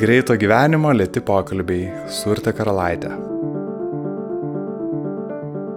Greito gyvenimo lėti pokalbiai su Urte Karalaitė.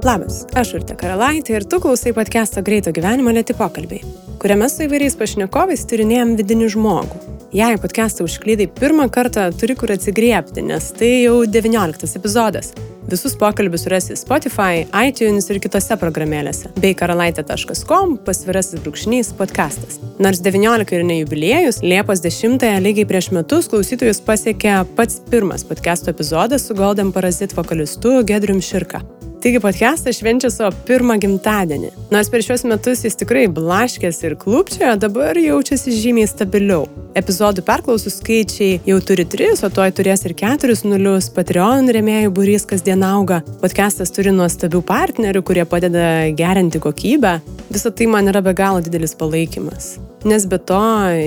Labas, aš Urte Karalaitė ir tu klausai podcast'o Greito gyvenimo lėti pokalbiai, kuriame su įvairiais pašnekovais tyrinėjom vidinį žmogų. Jei podcast'ą užklydai pirmą kartą, turi kur atsigriepti, nes tai jau 19 epizodas. Visus pokalbius rasi Spotify, iTunes ir kitose programėlėse, bei karalaitė.com pasvirasis brūkšnys podcastas. Nors 19 ir ne jubiliejus, Liepos 10-ąją lygiai prieš metus klausytojus pasiekė pats pirmas podcast'o epizodas su Golden Parazit vokalistu Gedrium Širka. Taigi podcastas švenčia savo pirmą gimtadienį. Nors per šios metus jis tikrai blaškėsi ir klūpčiojo, dabar jaučiasi žymiai stabiliau. Epizodų perklausų skaičiai jau turi 3, o tuoj turės ir 4 nulius, Patreon remėjų būrys kasdien auga, podcastas turi nuostabių partnerių, kurie padeda gerinti kokybę. Visą tai man yra be galo didelis palaikymas. Nes be to,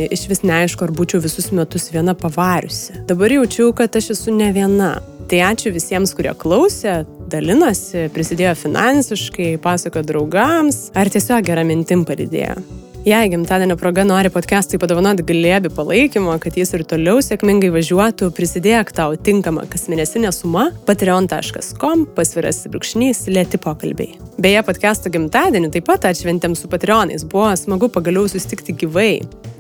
iš vis neaišku, ar būčiau visus metus viena pavariusi. Dabar jaučiu, kad aš esu ne viena. Tai ačiū visiems, kurie klausė, dalinosi, prisidėjo finansiškai, pasako draugams ar tiesiog gerą mintim palidėjo. Jei gimtadienio proga nori podcast'ui padovanoti glėbį palaikymo, kad jis ir toliau sėkmingai važiuotų, prisidėk tau tinkamą kasmėnesinę sumą patreon.com pasviras brūkšnys lėti pokalbiai. Beje, podcast'o gimtadienį taip pat atšventėm su patreonais, buvo smagu pagaliau susitikti gyvai.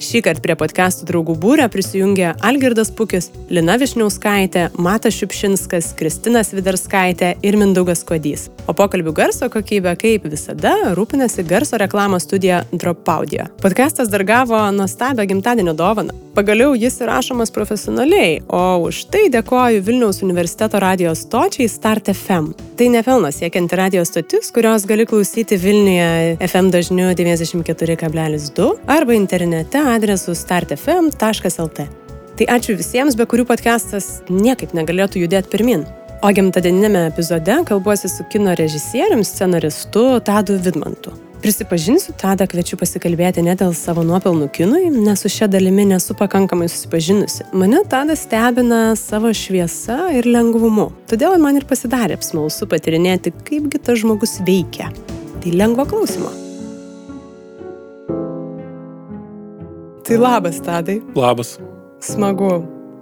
Šį kartą prie podcast'ų draugų būrę prisijungė Algirdas Pukis, Lina Višniauskaitė, Mata Šiupšinskas, Kristinas Vidarskaitė ir Mindaugas Kodys. O pokalbių garso kokybė, kaip visada, rūpinasi garso reklamos studija Drop Audio. Podcastas dar gavo nuostabią gimtadienio dovaną. Pagaliau jis įrašomas profesionaliai, o už tai dėkoju Vilniaus universiteto radio stočiai Start FM. Tai nepelno siekianti radio stotis, kurios gali klausyti Vilniuje FM dažniu 94,2 arba internete adresu startfm.lt. Tai ačiū visiems, be kurių podcastas niekaip negalėtų judėti pirmin. O gimtadieninėme epizode kalbuosi su kino režisieriumi, scenaristu Tadu Vidmantu. Prisipažinsiu, tada kviečiu pasikalbėti ne dėl savo nuopelnų kinui, nes su šia dalimi nesu pakankamai susipažinusi. Mane tada stebina savo šviesa ir lengvumu. Todėl man ir pasidarė apsmalsu patirinėti, kaipgi tas žmogus veikia. Tai lengvo klausimo. Tai labas, Tadai. Labas. Smagu,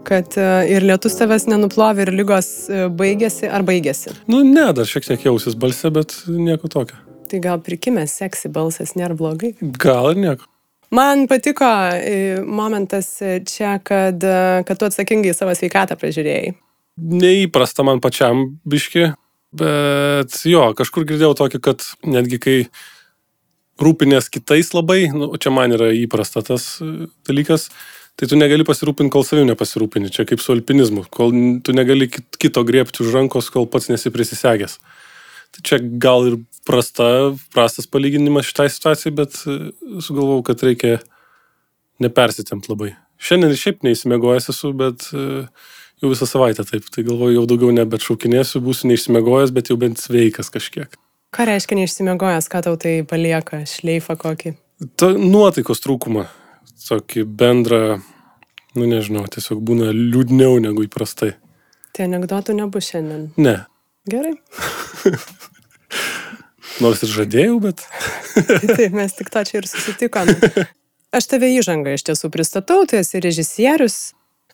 kad e, ir lietus tavęs nenuplovė, ir lygos e, baigėsi ar baigėsi. Nu, ne, dar šiek tiek jausis balse, bet nieko tokio. Tai gal prikimęs seksi balsas nėra blogai? Gal ir nieko. Man patiko e, momentas čia, kad, e, kad tu atsakingai savo sveikatą pražiūrėjai. Neįprasta man pačiam biški, bet jo, kažkur girdėjau tokį, kad netgi kai rūpinės kitais labai, nu, čia man yra įprasta tas e, dalykas, tai tu negali pasirūpinti, kol savimi nepasirūpini. Čia kaip su alpinizmu, kol tu negali kito griebti už rankos, kol pats nesi prisisegęs. Tai čia gal ir prasta, prastas palyginimas šitai situacijai, bet e, sugalvojau, kad reikia nepersitempt labai. Šiandien šiaip neįsimegojęs esu, bet e, jau visą savaitę taip. Tai galvoju, jau daugiau nebetšaukinėsiu, būsiu neišsimegojęs, bet jau bent sveikas kažkiek. Ką reiškia neišsimegojęs, ką tau tai palieka, šleifą kokį? Ta nuotaikos trūkumą, tokį bendrą, nu nežinau, tiesiog būna liūdniau negu įprastai. Tai anegdotų nebus šiandien. Ne, Gerai. Nors ir žadėjau, bet. Taip, mes tik to čia ir susitikom. Aš tave įžangą iš tiesų pristatau, tu esi režisierius.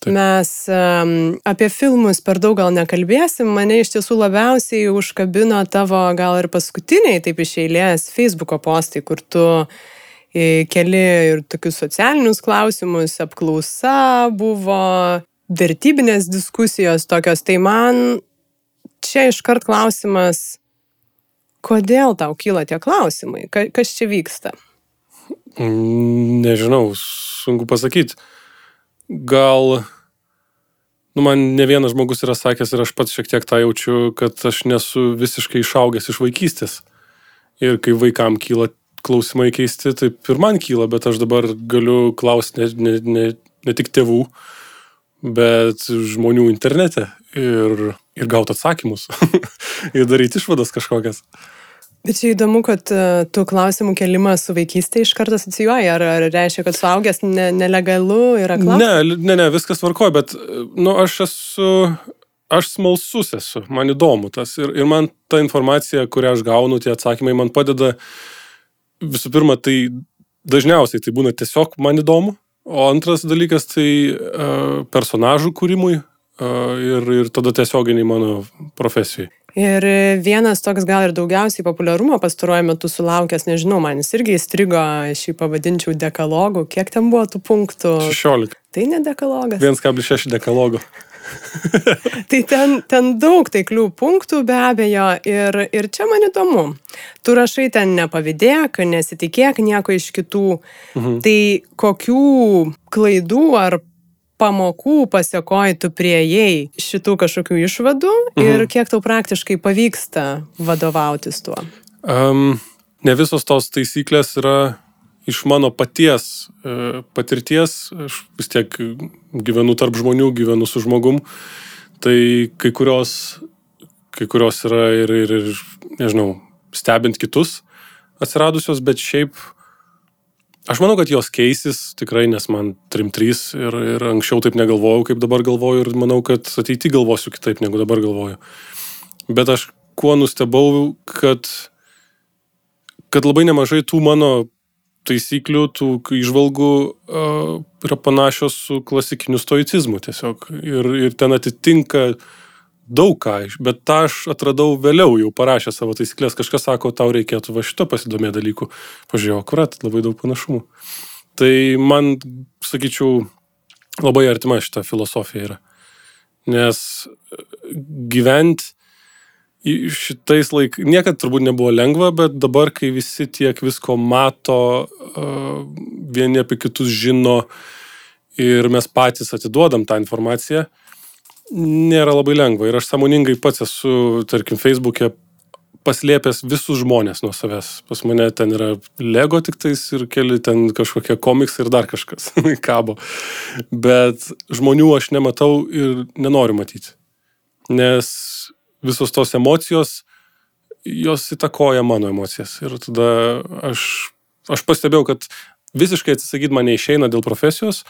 Taip. Mes um, apie filmus per daug gal nekalbėsim, mane iš tiesų labiausiai užkabino tavo gal ir paskutiniai taip iš eilės Facebook'o postai, kur tu e, keli ir tokius socialinius klausimus, apklausa buvo, vertybinės diskusijos tokios, tai man čia iškart klausimas, kodėl tau kyla tie klausimai, Ka, kas čia vyksta? Nežinau, sunku pasakyti. Gal, nu man ne vienas žmogus yra sakęs ir aš pats šiek tiek tą jaučiu, kad aš nesu visiškai išaugęs iš vaikystės. Ir kai vaikam kyla klausimai keisti, taip ir man kyla, bet aš dabar galiu klausti ne, ne, ne, ne tik tėvų, bet žmonių internete ir, ir gauti atsakymus ir daryti išvadas kažkokias. Bet čia įdomu, kad uh, tu klausimų kelimą su vaikystė iš karto asocijuoji, ar, ar reiškia, kad suaugęs ne, nelegalu yra klausimas? Ne, ne, ne, viskas tvarkoja, bet, nu, aš esu, aš smalsus esu, man įdomu tas ir, ir man ta informacija, kurią aš gaunu, tie atsakymai man padeda, visų pirma, tai dažniausiai tai būna tiesiog man įdomu, O antras dalykas tai uh, personažų kūrimui ir, ir tada tiesioginiai mano profesijai. Ir vienas toks gal ir daugiausiai populiarumo pastaruoju metu sulaukęs, nežinau, man jis irgi įstrigo, aš jį pavadinčiau dekalogu. Kiek ten buvo tų punktų? 16. Tai ne dekalogas. 1,6 dekalogo. tai ten, ten daug taiklių punktų be abejo ir, ir čia man įdomu. Tu rašai ten nepavydėk, nesitikėk nieko iš kitų. Mhm. Tai kokių klaidų ar pamokų pasiekoji tu prieėjai šitų kažkokių išvadų mhm. ir kiek tau praktiškai pavyksta vadovautis tuo? Um, ne visos tos taisyklės yra iš mano paties e, patirties, aš vis tiek gyvenu tarp žmonių, gyvenu su žmogum, tai kai kurios, kai kurios yra ir, ir, ir, nežinau, stebint kitus atsiradusios, bet šiaip aš manau, kad jos keisis tikrai, nes man 3-3 ir, ir anksčiau taip negalvojau, kaip dabar galvoju ir manau, kad ateity galvosiu kitaip, negu dabar galvoju. Bet aš kuo nustebau, kad, kad labai nemažai tų mano taisyklių, tų išvalgų uh, yra panašios su klasikiniu stoicizmu tiesiog. Ir, ir ten atitinka daug ką, bet tą aš atradau vėliau, jau parašę savo taisyklės. Kažkas sako, tau reikėtų va šito pasidomė dalykų. Pažiūrėjau, kurat, labai daug panašumų. Tai man, sakyčiau, labai artima šita filosofija yra. Nes gyventi šitais laikais, niekad turbūt nebuvo lengva, bet dabar, kai visi tiek visko mato, vieni apie kitus žino ir mes patys atiduodam tą informaciją, nėra labai lengva. Ir aš samoningai pats esu, tarkim, Facebook'e paslėpęs visus žmonės nuo savęs. Pas mane ten yra Lego tik tais ir keli ten kažkokie komiksai ir dar kažkas kabo. Bet žmonių aš nematau ir nenoriu matyti. Nes visos tos emocijos, jos įtakoja mano emocijas. Ir tada aš, aš pastebėjau, kad visiškai atsisakyti man neišeina dėl profesijos,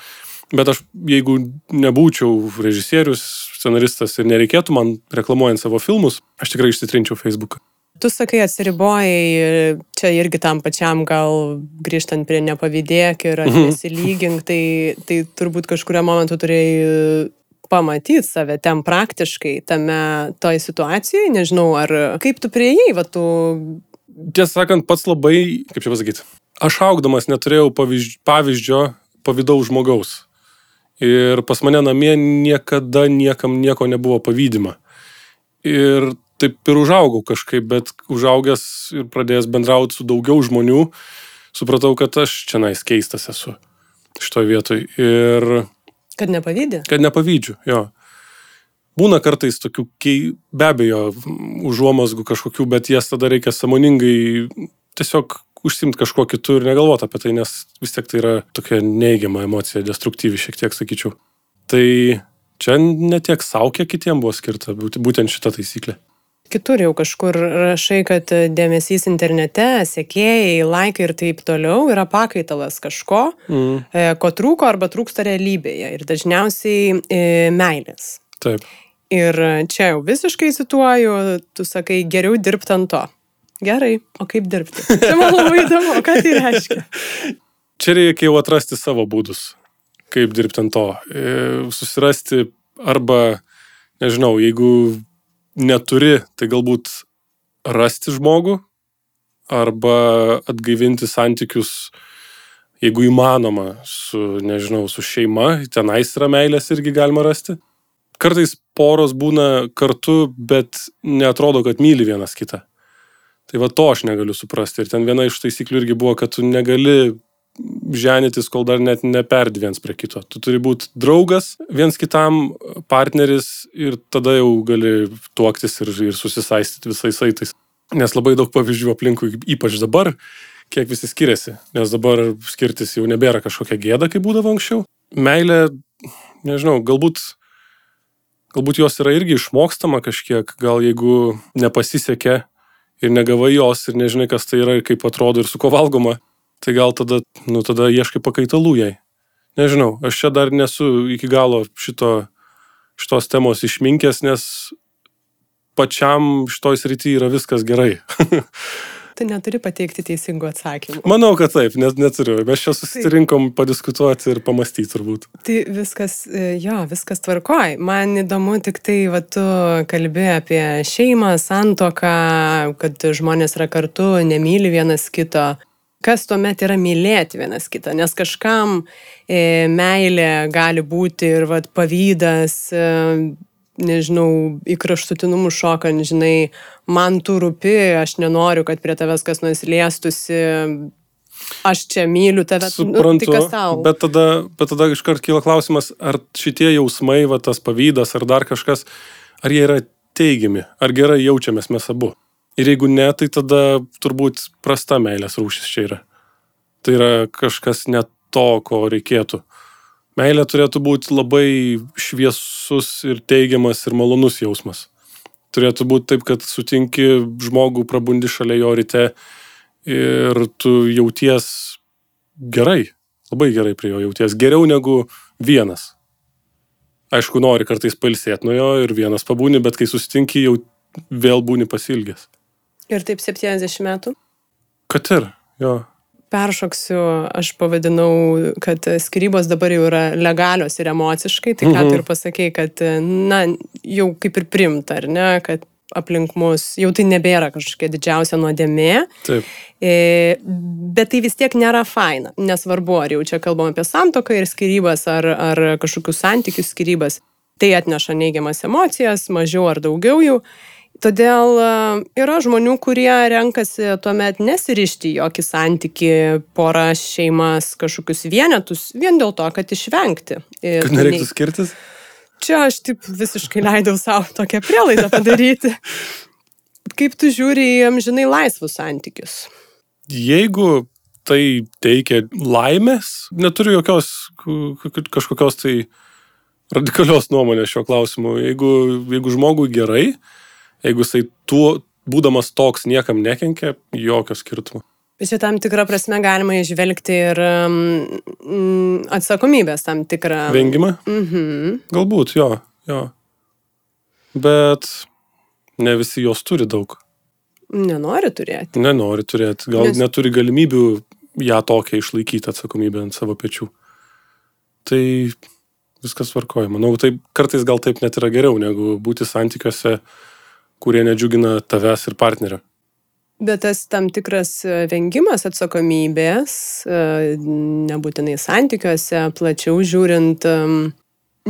bet aš, jeigu nebūčiau režisierius, scenaristas ir nereikėtų man reklamuojant savo filmus, aš tikrai išsitrinčiau Facebooką. Tu sakai, atsiribojai, čia irgi tam pačiam gal grįžtant prie nepavydėk ir mhm. nesilygink, tai, tai turbūt kažkurio momentu turėjai pamatyti save ten praktiškai, tame toj situacijai, nežinau, ar kaip tu prieėjai, va tu... Tiesą sakant, pats labai, kaip čia pasakyti, aš augdamas neturėjau pavyzdžio, pavyzdžio pavydaus žmogaus. Ir pas mane namie niekada niekam nieko nebuvo pavydima. Ir taip ir užaugau kažkaip, bet užaugęs ir pradėjęs bendrauti su daugiau žmonių, supratau, kad aš čia nais keistas esu šitoje vietoje. Ir Kad nepavydė? Kad nepavydžiu, jo. Būna kartais tokių, be abejo, užuomasgų kažkokių, bet jas tada reikia samoningai tiesiog užsimti kažkuo kitu ir negalvoti apie tai, nes vis tiek tai yra tokia neigiama emocija, destruktyvi šiek tiek, sakyčiau. Tai čia ne tiek savo, kiek kitiems buvo skirta, būtent šita taisyklė kitur jau kažkur rašai, kad dėmesys internete, sekėjai, laikai ir taip toliau yra pakaitalas kažko, mm. E, ko trūko arba trūksta realybėje ir dažniausiai e, meilės. Taip. Ir čia jau visiškai cituoju, tu sakai, geriau dirbti ant to. Gerai, o kaip dirbti? Tai man labai įdomu, ką tai reiškia. Čia reikia jau atrasti savo būdus, kaip dirbti ant to. E, susirasti arba, nežinau, jeigu neturi, tai galbūt rasti žmogų arba atgaivinti santykius, jeigu įmanoma, su, nežinau, su šeima, tenais yra meilės irgi galima rasti. Kartais poros būna kartu, bet netrodo, kad myli vienas kitą. Tai va to aš negaliu suprasti. Ir ten viena iš taisyklių irgi buvo, kad tu negali ženytis, kol dar net neperdi viens prie kito. Tu turi būti draugas, viens kitam partneris ir tada jau gali tuoktis ir, ir susisaistyti visais saitais. Nes labai daug pavyzdžių aplinkui, ypač dabar, kiek visi skiriasi. Nes dabar skirtis jau nebėra kažkokia gėda, kaip būdavo anksčiau. Meilė, nežinau, galbūt, galbūt jos yra irgi išmokstama kažkiek, gal jeigu nepasisekė ir negavai jos ir nežinai, kas tai yra ir kaip atrodo ir su ko valgoma, tai gal tada, nu, tada ieškai pakaitalų jai. Nežinau, aš čia dar nesu iki galo šito, šitos temos išminkęs, nes pačiam šitoj srity yra viskas gerai. tu neturi pateikti teisingų atsakymų. Manau, kad taip, net neturiu. Mes čia susirinkom padiskutuoti ir pamastyti turbūt. Tai viskas, e, jo, viskas tvarkoj. Man įdomu tik tai, va, tu kalbė apie šeimą, santoką, kad žmonės yra kartu, nemyli vienas kito. Kas tuomet yra mylėti vienas kitą? Nes kažkam e, meilė gali būti ir vat, pavydas, e, nežinau, į kraštutinumus šokant, žinai, man tu rūpi, aš nenoriu, kad prie tavęs kas nors liestusi, aš čia myliu tave, Suprantu, nu, tai bet tada, bet tada iškart kyla klausimas, ar šitie jausmai, va, tas pavydas ar dar kažkas, ar jie yra teigiami, ar gerai jaučiamės mes abu. Ir jeigu ne, tai tada turbūt prasta meilės rūšis čia yra. Tai yra kažkas ne to, ko reikėtų. Meilė turėtų būti labai šviesus ir teigiamas ir malonus jausmas. Turėtų būti taip, kad sutinki žmogų, prabundi šalia jo ryte ir tu jauties gerai, labai gerai prie jo jauties, geriau negu vienas. Aišku, nori kartais pailsėti nuo jo ir vienas pabūni, bet kai susitinki, jau vėl būni pasilgęs. Ir taip 70 metų? Kad ir, jo. Peršoksiu, aš pavadinau, kad skirybos dabar jau yra legalios ir emociškai, tai ką Mhm. tu ir pasakei, kad, na, jau kaip ir primta, ar ne, kad aplink mus jau tai nebėra kažkokia didžiausia nuodėmė, Taip. E, bet tai vis tiek nėra faina. Nesvarbu, ar jau čia kalbam apie santoką ir skirybas, ar, ar kažkokius santykius skirybas. Tai atneša neigiamas emocijas, mažiau ar daugiau jų. Todėl e, yra žmonių, kurie renkasi tuomet nesirišti jokį santyki, porą šeimas, kažkokius vienetus, vien dėl to, kad išvengti. Ir Kad nereiktų skirtis. Čia aš taip visiškai leidau savo tokią prielaidą padaryti. Kaip tu žiūri į amžinai laisvus santykius? Jeigu tai teikia laimės, neturiu jokios kažkokios tai radikalios nuomonės šio klausimu. Jeigu, jeigu žmogui gerai, jeigu jisai tuo, būdamas toks niekam nekenkia, jokio skirtumo. Čia tam tikrą prasme galima išvelgti ir um, atsakomybės tam tikrą. Vengimą? Mhm. Galbūt, jo, jo. Bet ne visi jos turi daug. Nenori turėti. Nenori turėti, gal Nes- neturi galimybių ją tokią išlaikyti atsakomybę ant savo pečių. Tai viskas varkoja. Manau, tai kartais gal taip net yra geriau, negu būti santykiuose, kurie nedžiugina tavęs ir partnerio. Bet tas tam tikras e, vengimas atsakomybės, e, nebūtinai santykiuose, plačiau žiūrint,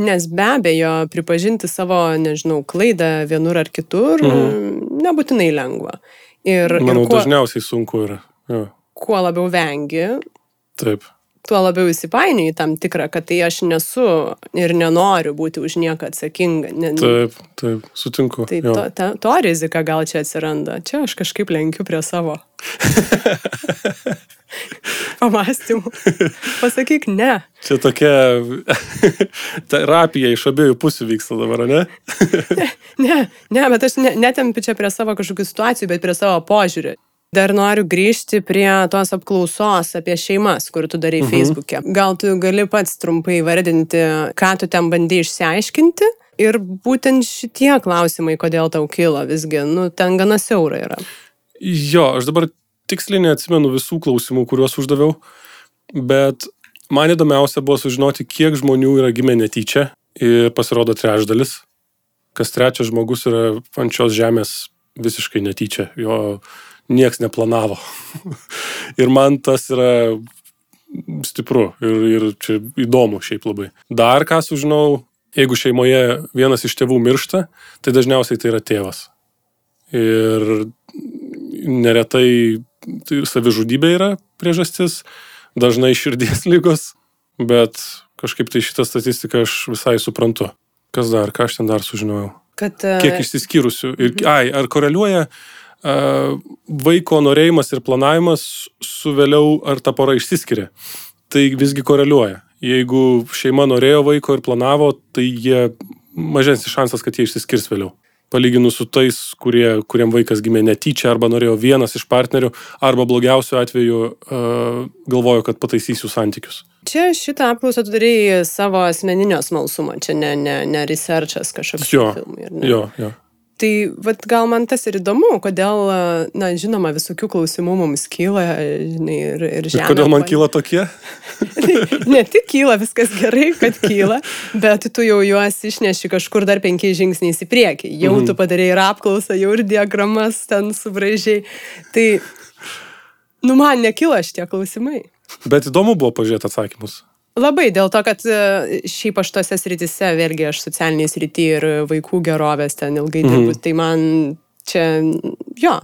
nes be abejo, pripažinti savo, nežinau, klaidą vienur ar kitur Mhm. nebūtinai lengva. Ir, Manau, ir kuo, dažniausiai sunku yra. Jo, kuo labiau vengi, taip. Tuo labiau įsipainioji tam tikrą, kad tai aš nesu ir nenoriu būti už nieką atsakinga. Ne, Taip, taip, sutinku. Tai jo. to, ta, to rizika gal čia atsiranda. Čia aš kažkaip lenkiu prie savo pamastymų. Pasakyk ne. Čia tokia terapija iš abiejų pusių vyksta dabar, ne? Ne, ne, bet aš ne, netempiu čia prie savo kažkokių situacijų, bet prie savo požiūrį. Dar noriu grįžti prie tos apklausos apie šeimas, kur tu darai mhm. Facebook'e. Gal tu gali pats trumpai vardinti, ką tu ten bandai išsiaiškinti ir būtent šitie klausimai, kodėl tau kilo visgi, nu, ten gana siaura yra. Jo, aš dabar tiksliai neatsimenu visų klausimų, kuriuos uždaviau, bet man įdomiausia buvo sužinoti, kiek žmonių yra gimę netyčia ir pasirodo trečdalis. Kas trečias žmogus yra ant šios žemės visiškai netyčia, jo nieks neplanavo. ir man tas yra stipru ir, ir čia įdomu šiaip labai. Dar ką sužinau, jeigu šeimoje vienas iš tėvų miršta, tai dažniausiai tai yra tėvas. Ir neretai tai savižudybė yra priežastis, dažnai širdies lygos, bet kažkaip tai šitą statistiką aš visai suprantu. Kas dar, ką aš ten dar sužinojau? Kad, e, Kiek išsiskyrusių? Ir, ai, ar koreliuoja uh, vaiko norėjimas ir planavimas su vėliau, ar ta pora išsiskiria? Tai visgi koreliuoja. Jeigu šeima norėjo vaiko ir planavo, tai jie mažesnis šansas, kad jie išsiskirs vėliau. Palyginus su tais, kurie, kuriem vaikas gimė netyčia, arba norėjo vienas iš partnerių, arba blogiausiu atveju uh, galvojo, kad pataisysiu santykius. Čia šitą apklausą tu darėjai savo asmeninio smalsumo, čia ne, ne, ne researchas kažkoks Jo, filmai. ne? Jo, jo. Tai vat, gal man tas ir įdomu, kodėl, na, žinoma, visokių klausimų mums kyla, žinai, ir, ir Ir žemė. kodėl man kyla tokie? ne tik kyla, viskas gerai, kad kyla, bet tu jau juos išneši kažkur dar penkiais žingsniais į priekį. Jau Mhm. tu padarėjai ir apklausą, jau ir diagramas ten subraižiai. Tai, nu, man nekyla šitie klausimai. Bet įdomu buvo pažiūrėti atsakymus. Labai dėl to, kad e, šiaip aš tose sritise, vėlgi aš socialiniai srity ir vaikų gerovės ten ilgai Mhm. dirbu, tai man čia, jo,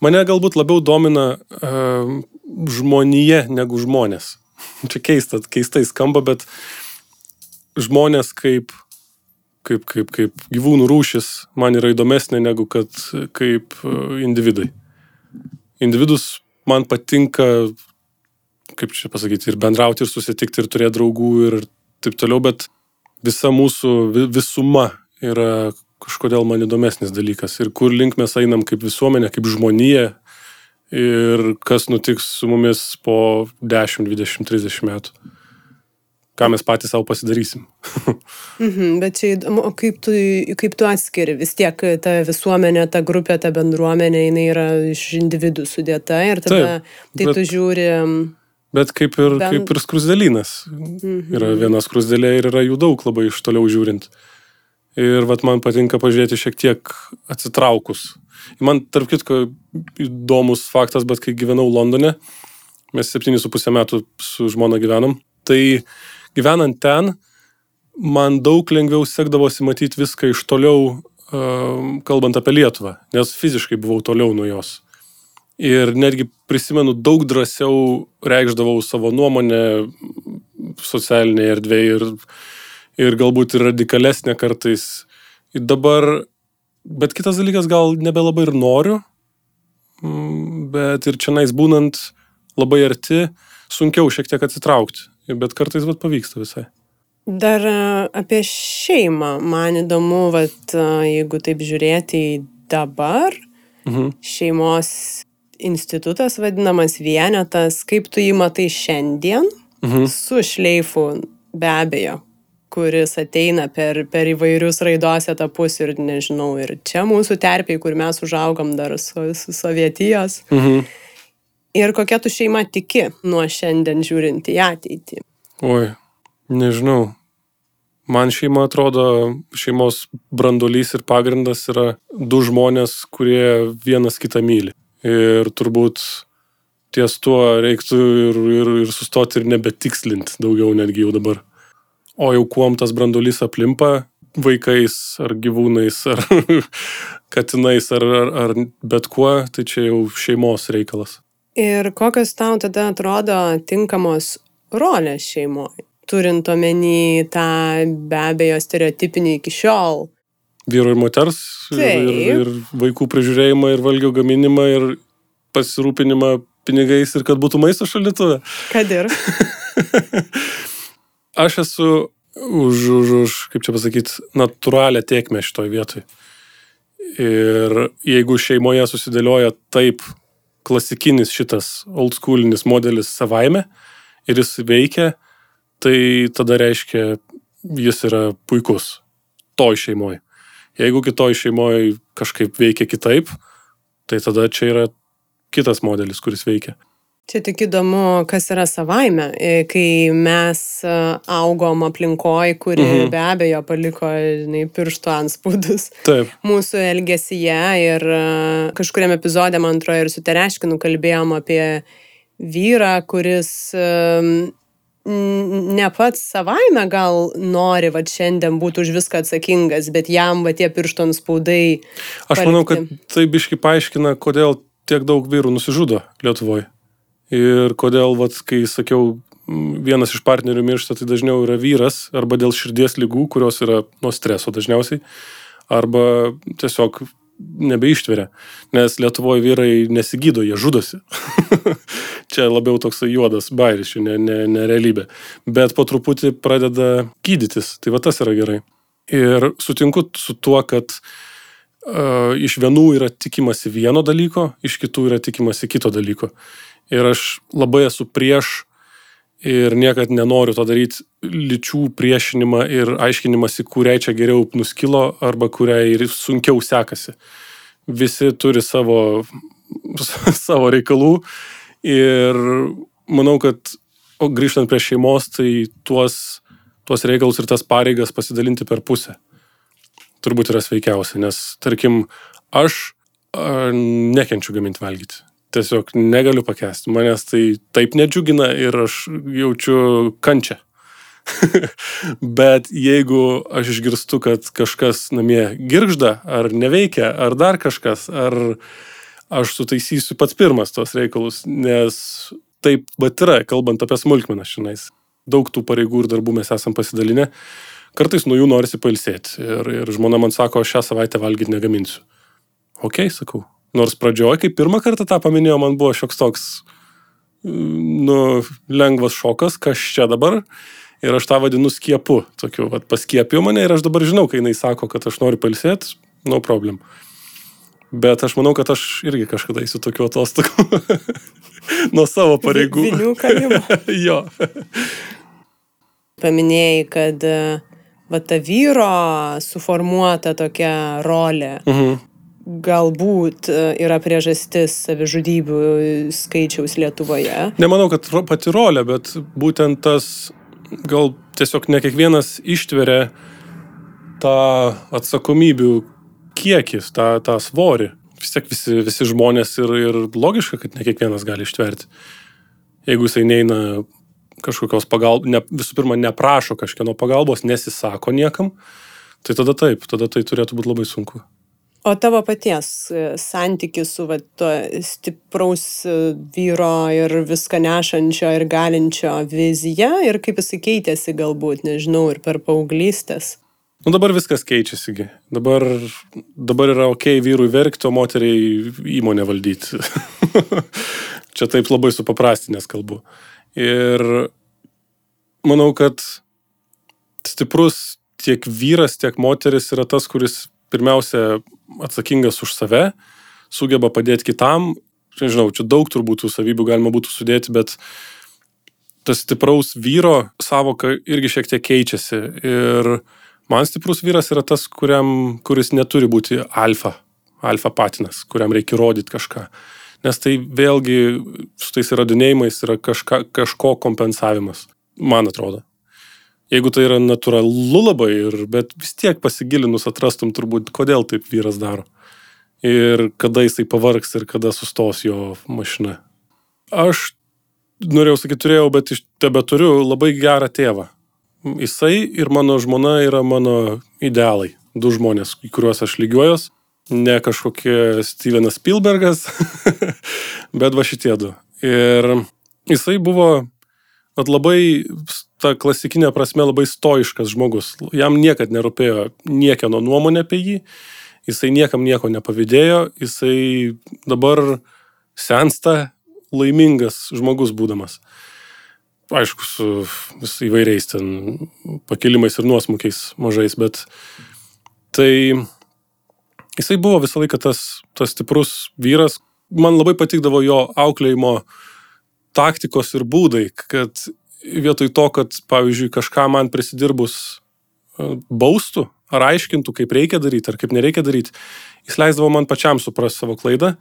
Mane galbūt labiau domina uh, žmonija negu žmonės. Čia keista, keistai skamba, bet žmonės kaip, kaip, kaip, kaip gyvūnų rūšis man yra įdomesnė negu kad kaip e, individai. Individus man patinka, kaip čia pasakyti, ir bendrauti, ir susitikti, ir turėti draugų, ir taip toliau, bet visa mūsų vi- visuma yra kažkodėl man įdomesnis dalykas. Ir kur link mes einam kaip visuomenė, kaip žmonija, ir kas nutiks su mumis po 10, 20, 30 metų. Ką mes patys savo pasidarysim. Mhm, bet čia įdomu, kaip tu, kaip tu atskiri, vis tiek ta visuomenė, ta grupė, ta bendruomenė, jinai yra iš individų sudėta ir tada Taip, tai bet- tu žiūri, Bet kaip ir, Ben- kaip ir skrusdelynas. Mhm. Yra viena skrusdėlė ir yra jų daug labai iš toliau žiūrint. Ir vat man patinka pažiūrėti šiek tiek atsitraukus. Man, tarp kitko, įdomus faktas, bet kai gyvenau Londone, mes 7,5 metų su žmona gyvenom, tai gyvenant ten, man daug lengviau sekdavosi matyti viską iš toliau, um, kalbant apie Lietuvą, nes fiziškai buvau toliau nuo jos. Ir netgi prisimenu, daug drąsiau reikšdavau savo nuomonę socialinėje erdvėje ir, ir galbūt ir radikalesnė kartais. Ir dabar, bet kitas dalykas, gal nebelabai ir noriu, mm, bet ir čia nais būnant labai arti, sunkiau šiek tiek atsitraukti. Bet kartais vat pavyksta visai. dar e, apie šeimą, man įdomu, vat, e, jeigu taip žiūrėti į dabar, Mhm. šeimos institutas vadinamas vienetas, kaip tu jį matai šiandien, Mhm. su šleifu be abejo, kuris ateina per, per įvairius raidos etapus ir nežinau, ir čia mūsų terpiai, kur mes užaugom dar su, su sovietijos. Mhm. Ir kokia tu šeima tiki nuo šiandien žiūrint į ateitį. Oi, nežinau. Man šeima atrodo, šeimos brandolys ir pagrindas yra du žmonės, kurie vienas kitą myli. Ir turbūt ties tuo reiktų ir, ir, ir sustoti ir nebetikslinti daugiau netgi jau dabar. O jau kuom tas brandolys aplimpa vaikais ar gyvūnais ar katinais ar, ar, ar bet kuo, tai čia jau šeimos reikalas. Ir kokios tau tada atrodo tinkamos rolės šeimoje, turint omeny tą be abejo stereotipinį iki šiol. Vyro ir moters, ir, ir, ir vaikų prižiūrėjimą, ir valgio gaminimą, ir pasirūpinimą pinigais, ir kad būtų maisto šaldytuvė. Kad ir. Aš esu už, už, už kaip čia pasakyti, natūralią tiekmę šitoj vietoj. Ir jeigu šeimoje susidėlioja taip klasikinis šitas old schoolinis modelis savaime ir jis veikia, tai tada reiškia, jis yra puikus toj šeimoje. Jeigu kitoj šeimoje kažkaip veikia kitaip, tai tada čia yra kitas modelis, kuris veikia. Čia tik įdomu, kas yra savaime, e, kai mes e, augom aplinkoj, kuri Mhm. be abejo paliko žinai, pirštų anspaudus Taip. mūsų elgesyje ir e, kažkuriam epizodė, man atrodo, ir su Tereškinu kalbėjom apie vyrą, kuris ne pats savaime gal nori, va šiandien būti už viską atsakingas, bet jam va tie pirštų anspaudai. Aš manau, kad palikti. tai biški paaiškina, kodėl tiek daug vyrų nusižudo Lietuvoje. Ir kodėl, vat, kai sakiau, vienas iš partnerių miršta, tai dažniau yra vyras, arba dėl širdies lygų, kurios yra nuo streso dažniausiai, arba tiesiog nebeištveria. Nes Lietuvoje vyrai nesigydo, jie žudosi. Čia labiau toks juodas bairis, ne, ne, ne realybė. Bet po truputį pradeda gydytis, tai va tas yra gerai. Ir sutinku su tuo, kad uh, iš vienų yra tikimasi vieno dalyko, iš kitų yra tikimasi kito dalyko. Ir aš labai esu prieš ir niekad nenoriu to daryti lyčių priešinimą ir aiškinimąsi, kuriai čia geriau nuskilo arba kuriai ir sunkiau sekasi. Visi turi savo, savo reikalų ir manau, kad, grįžtant prie šeimos, tai tuos, tuos reikalus ir tas pareigas pasidalinti per pusę. Turbūt yra sveikiausia, nes, tarkim, aš nekenčiu gaminti valgyti tiesiog negaliu pakęsti. Manęs tai taip nedžiugina ir aš jaučiu kančią. Bet jeigu aš išgirstu, kad kažkas namie giržda, ar neveikia, ar dar kažkas, ar aš sutaisysiu pats pirmas tos reikalus, nes taip pat yra, kalbant apie smulkmeną šiandien. Daug tų pareigų ir darbų mes esam pasidalinę. Kartais nuo jų norisi pailsėti. Ir, ir žmona man sako, šią savaitę valgyti negaminsiu. Ok, sakau, Nors pradžioje, kai pirmą kartą tą paminėjo, man buvo šioks toks, nu, lengvas šokas, kas čia dabar. Ir aš tą vadinu skiepu. Tokiu, vad, paskiepiu mane ir aš dabar žinau, kai jinai sako, kad aš noriu palsėti, no problem. Bet aš manau, kad aš irgi kažkada eisiu tokiu atostogu. Nuo savo pareigų. Jo. Paminėjai, kad va ta vyro suformuota tokia rolė. Mhm galbūt e, yra priežastis savižudybių skaičiaus Lietuvoje? Nemanau, kad pati rolė, bet būtent tas, gal tiesiog ne kiekvienas ištveria tą atsakomybių kiekį, tą, tą svorį. Vis tiek visi, visi žmonės ir, ir logiška, kad ne kiekvienas gali ištverti. Jeigu jisai neina kažkokios pagalbos, ne, visų pirma, neprašo kažkieno pagalbos, nesisako niekam, tai tada taip, tada tai turėtų būti labai sunku. O tavo paties e, santykis su va, to stipraus e, vyro ir viską nešančio ir galinčio vizija ir kaip jisai keitėsi galbūt, nežinau, ir per paauglystės. Nu dabar viskas keičiasi. Dabar, dabar yra ok vyrui verkti, o moteriai įmonę valdyti. Čia taip labai supaprastinės kalbu. Ir manau, kad stiprus tiek vyras, tiek moteris yra tas, kuris pirmiausia atsakingas už save, sugeba padėti kitam. Nežinau, čia daug turbūt tų savybių galima būtų sudėti, bet tas stipraus vyro savoka irgi šiek tiek keičiasi. Ir man stiprus vyras yra tas, kuriam, kuris neturi būti alfa, alfa patinas, kuriam reikia rodyti kažką. Nes tai vėlgi su tais įrodinėjimais yra kažka, kažko kompensavimas, man atrodo jeigu tai yra natūralu labai, ir, bet vis tiek pasigilinus atrastum turbūt, kodėl taip vyras daro. Ir kada jisai pavargs ir kada sustos jo mašina. Aš norėjau sakyti, turėjau, bet iš tebe turiu labai gerą tėvą. Jisai ir mano žmona yra mano idealai. Du žmonės, į kuriuos aš lygiuojos. Ne kažkokie Stevenas Spielbergas, bet va šitie du. Ir jisai buvo at labai ta klasikinė prasme labai stoiškas žmogus. Jam niekad nerūpėjo niekieno nuomonė apie jį, jisai niekam nieko nepavydėjo, jisai dabar sensta laimingas žmogus būdamas. Aišku, su įvairiais ten pakilimais ir nuosmukiais mažais, bet tai jisai buvo visą laiką tas, tas stiprus vyras. Man labai patikdavo jo auklėjimo taktikos ir būdai, kad vietoj to, kad, pavyzdžiui, kažką man prisidirbus e, baustų ar aiškintų, kaip reikia daryti ar kaip nereikia daryti, jis leisdavo man pačiam suprasti savo klaidą.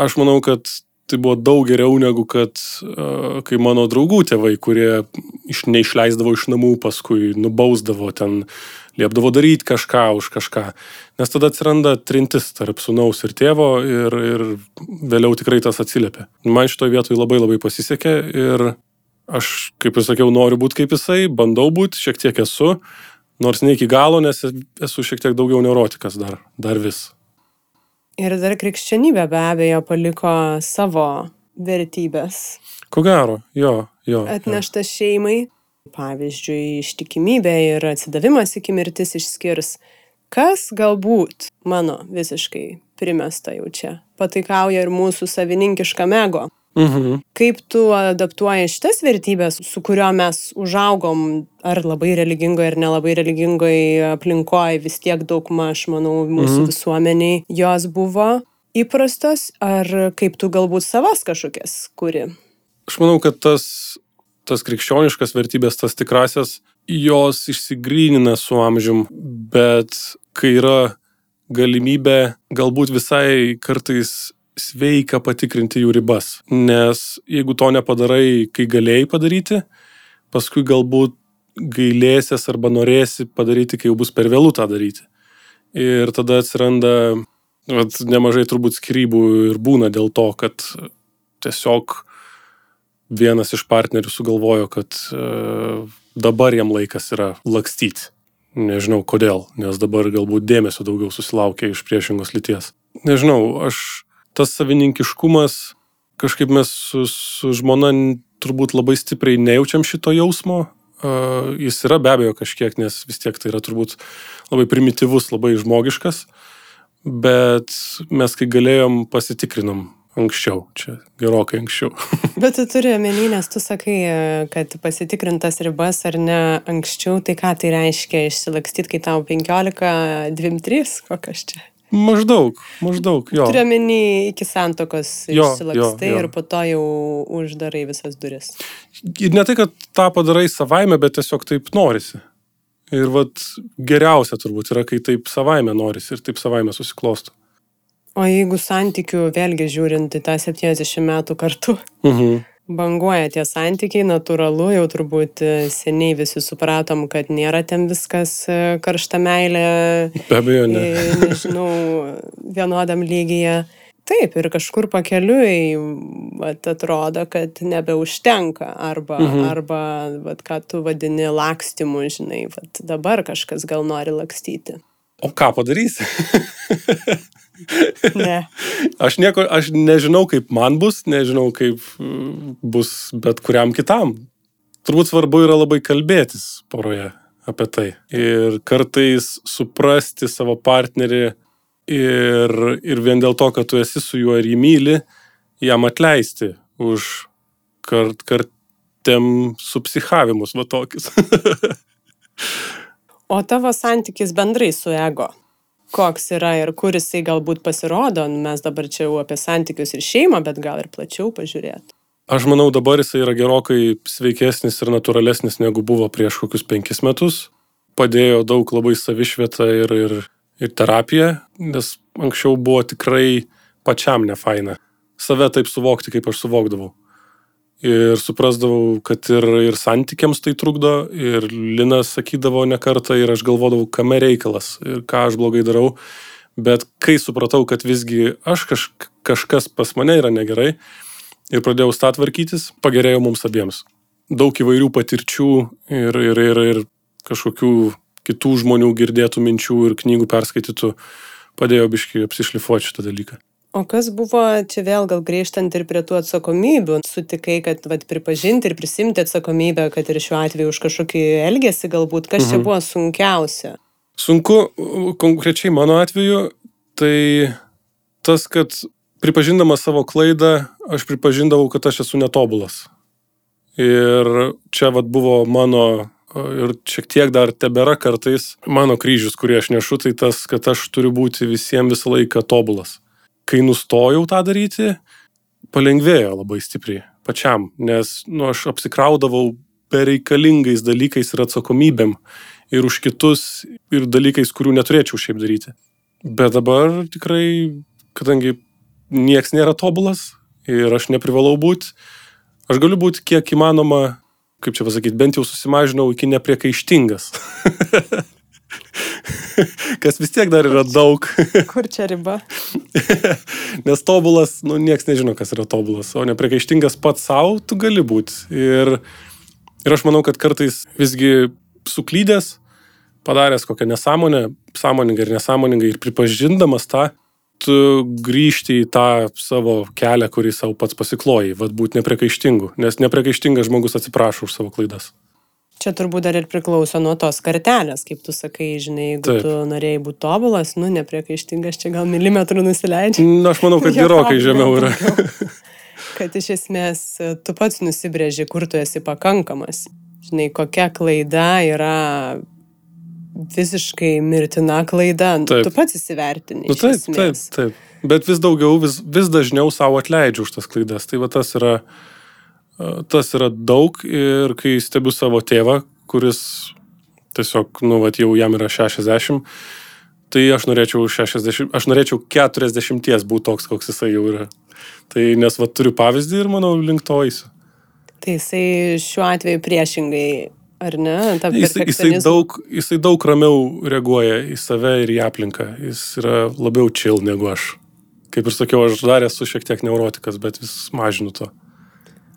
Aš manau, kad tai buvo daug geriau negu kad uh, kai mano draugų tėvai, kurie iš, neišleisdavo iš namų, paskui nubausdavo ten, liepdavo daryti kažką už kažką. Nes tada atsiranda trintis tarp sunaus ir tėvo ir, ir vėliau tikrai tas atsiliepia. Man šitoje vietoje labai labai pasisekė ir aš, kaip ir sakiau, noriu būti kaip jisai, bandau būti, šiek tiek esu, nors ne iki galo, nes esu šiek tiek daugiau neurotikas dar, dar vis. Ir dar krikščionybė be abejo paliko savo vertybės. Ko gero, jo, jo. Atnešta jo. šeimai, pavyzdžiui, ištikimybė ir atsidavimas iki mirtis išskirs, kas galbūt mano visiškai primesta jau čia, pataikauja ir mūsų savininkiškam ego. Mhm. Kaip tu adaptuoji šitas vertybės, su kurio mes užaugom, ar labai religingoje, ar nelabai religingoje aplinkoje, vis tiek daug maž, manau, mūsų mhm. visuomeniai jos buvo įprastos, ar kaip tu galbūt savas kažkokias kuri? Aš manau, kad tas tas krikščioniškas vertybės, tas tikrasias, jos išsigrynina su amžium, bet kai yra galimybė galbūt visai kartais sveika patikrinti jų ribas. Nes jeigu to nepadarai, kai galėjai padaryti, paskui galbūt gailėsies arba norėsi padaryti, kai jau bus per vėlų tą daryti. Ir tada atsiranda vat, nemažai turbūt skirybų ir būna dėl to, kad tiesiog vienas iš partnerių sugalvojo, kad e, dabar jam laikas yra lakstyti. Nežinau kodėl, nes dabar galbūt dėmesio daugiau susilaukia iš priešingos lyties. Nežinau, aš tas savininkiškumas, kažkaip mes su, su žmona turbūt labai stipriai nejaučiam šito jausmo. Uh, jis yra be abejo kažkiek, nes vis tiek tai yra turbūt labai primityvus, labai žmogiškas, bet mes kai galėjom pasitikrinom anksčiau, čia gerokai anksčiau. Bet tu turi omeny, nes tu sakai, kad pasitikrintas ribas ar ne anksčiau, tai ką tai reiškia išsilakstyti, kai tau 15, 23, kokias čia? Maždaug, maždaug, jo. Turiu omeny iki santokos išsilakstai ir po to jau uždarai visas duris. Ir ne tai, kad tą padarai savaime, bet tiesiog taip norisi. Ir vat geriausia turbūt yra, kai taip savaime norisi ir taip savaime susiklosto. O jeigu santykių, vėlgi žiūrint į tą 70 metų kartu, Mhm. Banguoja tie santykiai, natūralu, jau turbūt e, seniai visi supratom, kad nėra ten viskas e, karšta meilė, Be abejo, ne. e, nežinau, vienodam lygyje. Taip, ir kažkur pakeliui vat, atrodo, kad nebeužtenka. Arba, mhm. arba vat, ką tu vadini lakstimu, žinai, vat, dabar kažkas gal nori lakstyti. O ką padarysi? Ne. Aš, nieko, aš nežinau, kaip man bus, nežinau, kaip mm, bus bet kuriam kitam. Turbūt svarbu yra labai kalbėtis poroje apie tai. Ir kartais suprasti savo partnerį ir, ir vien dėl to, kad tu esi su juo ir jį myli, jam atleisti už kart, kartėm supsichavimus, va tokius. O tavo santykis bendrai su ego? Koks yra ir kur jisai galbūt pasirodo? Nu, Mes dabar čia jau apie santykius ir šeimą, bet gal ir plačiau pažiūrėti. Aš manau, dabar jisai yra gerokai sveikesnis ir natūralesnis negu buvo prieš kokius penkis metus. Padėjo daug labai savišvietą ir, ir, ir terapiją, nes anksčiau buvo tikrai pačiam nefaina. Save taip suvokti, kaip aš suvokdavau. Ir suprasdavau, kad ir, ir santykiams tai trukdo, ir Linas sakydavo ne kartą, ir aš galvodavau, kame reikalas, ir ką aš blogai darau. Bet kai supratau, kad visgi aš kaž, kažkas pas mane yra negerai, ir pradėjau statvarkytis, pagerėjo mums abiems. Daug įvairių patirčių ir, ir, ir, ir kažkokių kitų žmonių girdėtų minčių ir knygų perskaitytų padėjo biškai apsišlifuoti šitą dalyką. O kas buvo, čia vėl gal grįžtant ir prie tų atsakomybių, sutikai, kad vat, pripažinti ir prisimti atsakomybę, kad ir šiuo atveju už kažkokį elgesį galbūt, kas mhm. čia buvo sunkiausia? Sunku, konkrečiai mano atveju, tai tas, kad pripažindamas savo klaidą, aš pripažindavau, kad aš esu netobulas. Ir čia vad buvo mano, ir šiek tiek dar tebėra kartais mano kryžius, kurį aš nešu, tai tas, kad aš turiu būti visiems visą laiką tobulas. Kai nustojau tą daryti, palengvėjo labai stipriai pačiam, nes nu, aš apsikraudavau bereikalingais dalykais ir atsakomybėm ir už kitus, ir dalykais, kurių neturėčiau šiaip daryti. Bet dabar tikrai, kadangi nieks nėra tobulas ir aš neprivalau būti, aš galiu būti kiek įmanoma, kaip čia pasakyti, bent jau susimažinau iki nepriekaištingas. Kas vis tiek dar yra daug. Kur čia riba? Nes tobulas, nu, nieks nežino, kas yra tobulas, o nepriekaištingas pats savo, tu gali būti. Ir, ir aš manau, kad kartais visgi suklydęs, padaręs kokią nesąmonę, sąmoningai ir nesąmoningai ir pripažindamas tą, tu grįžti į tą savo kelią, kurį savo pats pasiklojai, vad būti nepriekaištingu, nes nepriekaištingas žmogus atsiprašo už savo klaidas. Čia turbūt dar ir priklauso nuo tos kartelės, kaip tu sakai, žinai, jeigu Taip. tu norėjai būti tobulas, nu, nepriekaištingas, čia gal milimetrų nusileidžia. Na, aš manau, kad gerokai žemiau yra. Kad iš esmės e, tu pats nusibrėži, kur tu esi pakankamas. Žinai, kokia klaida yra visiškai mirtina klaida. Nu, Taip. Tu pats įsivertini. Nu, taip, taip, taip. Bet vis daugiau, vis, vis dažniau savo atleidžiu už tas klaidas. Tai va tas yra E, Tas yra daug ir kai stebiu savo tėvą, kuris tiesiog, nu, vat, jau jam yra 60, tai aš norėčiau 60, aš norėčiau 40 būti toks, koks jisai jau yra. Tai nes, vat, turiu pavyzdį ir manau, link to eisiu. Tai jisai šiuo atveju priešingai, ar ne? Jis, jisai, daug, jisai daug ramiau reaguoja į save ir į aplinką. Jis yra labiau chill negu aš. Kaip ir sakiau, aš dar esu šiek tiek neurotikas, bet vis mažinu to.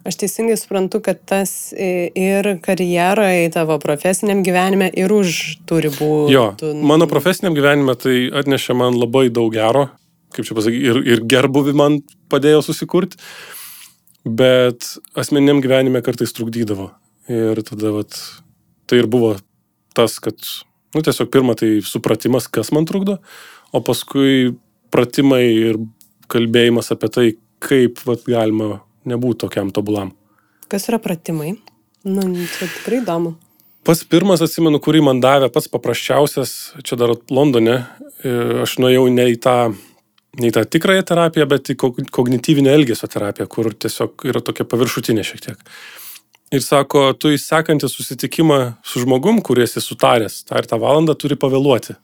Aš teisingai suprantu, kad tas i- ir karjeroje, tavo profesiniam gyvenime ir už turi būti. Jo, mano profesiniam gyvenime tai atnešė man labai daug gero, kaip čia pasakyti, ir, ir gerbuvi man padėjo susikurti, bet asmeniniam gyvenime kartais trukdydavo. Ir tada vat, tai ir buvo tas, kad, nu tiesiog pirmą tai supratimas, kas man trukdo, o paskui pratimai ir kalbėjimas apie tai, kaip vat, galima nebūti tokiam tobulam. Kas yra pratimai? Nu, čia tikrai įdomu. Pats pirmas, atsimenu, kurį man davė, pats paprasčiausias, čia dar Londone, e, aš nuėjau ne į tą, ne į tą tikrąją terapiją, bet į kog- kognityvinę elgesio terapiją, kur tiesiog yra tokia paviršutinė šiek tiek. Ir sako, tu į sekantį susitikimą su žmogum, kurį esi sutaręs, tą ir tą valandą turi pavėluoti.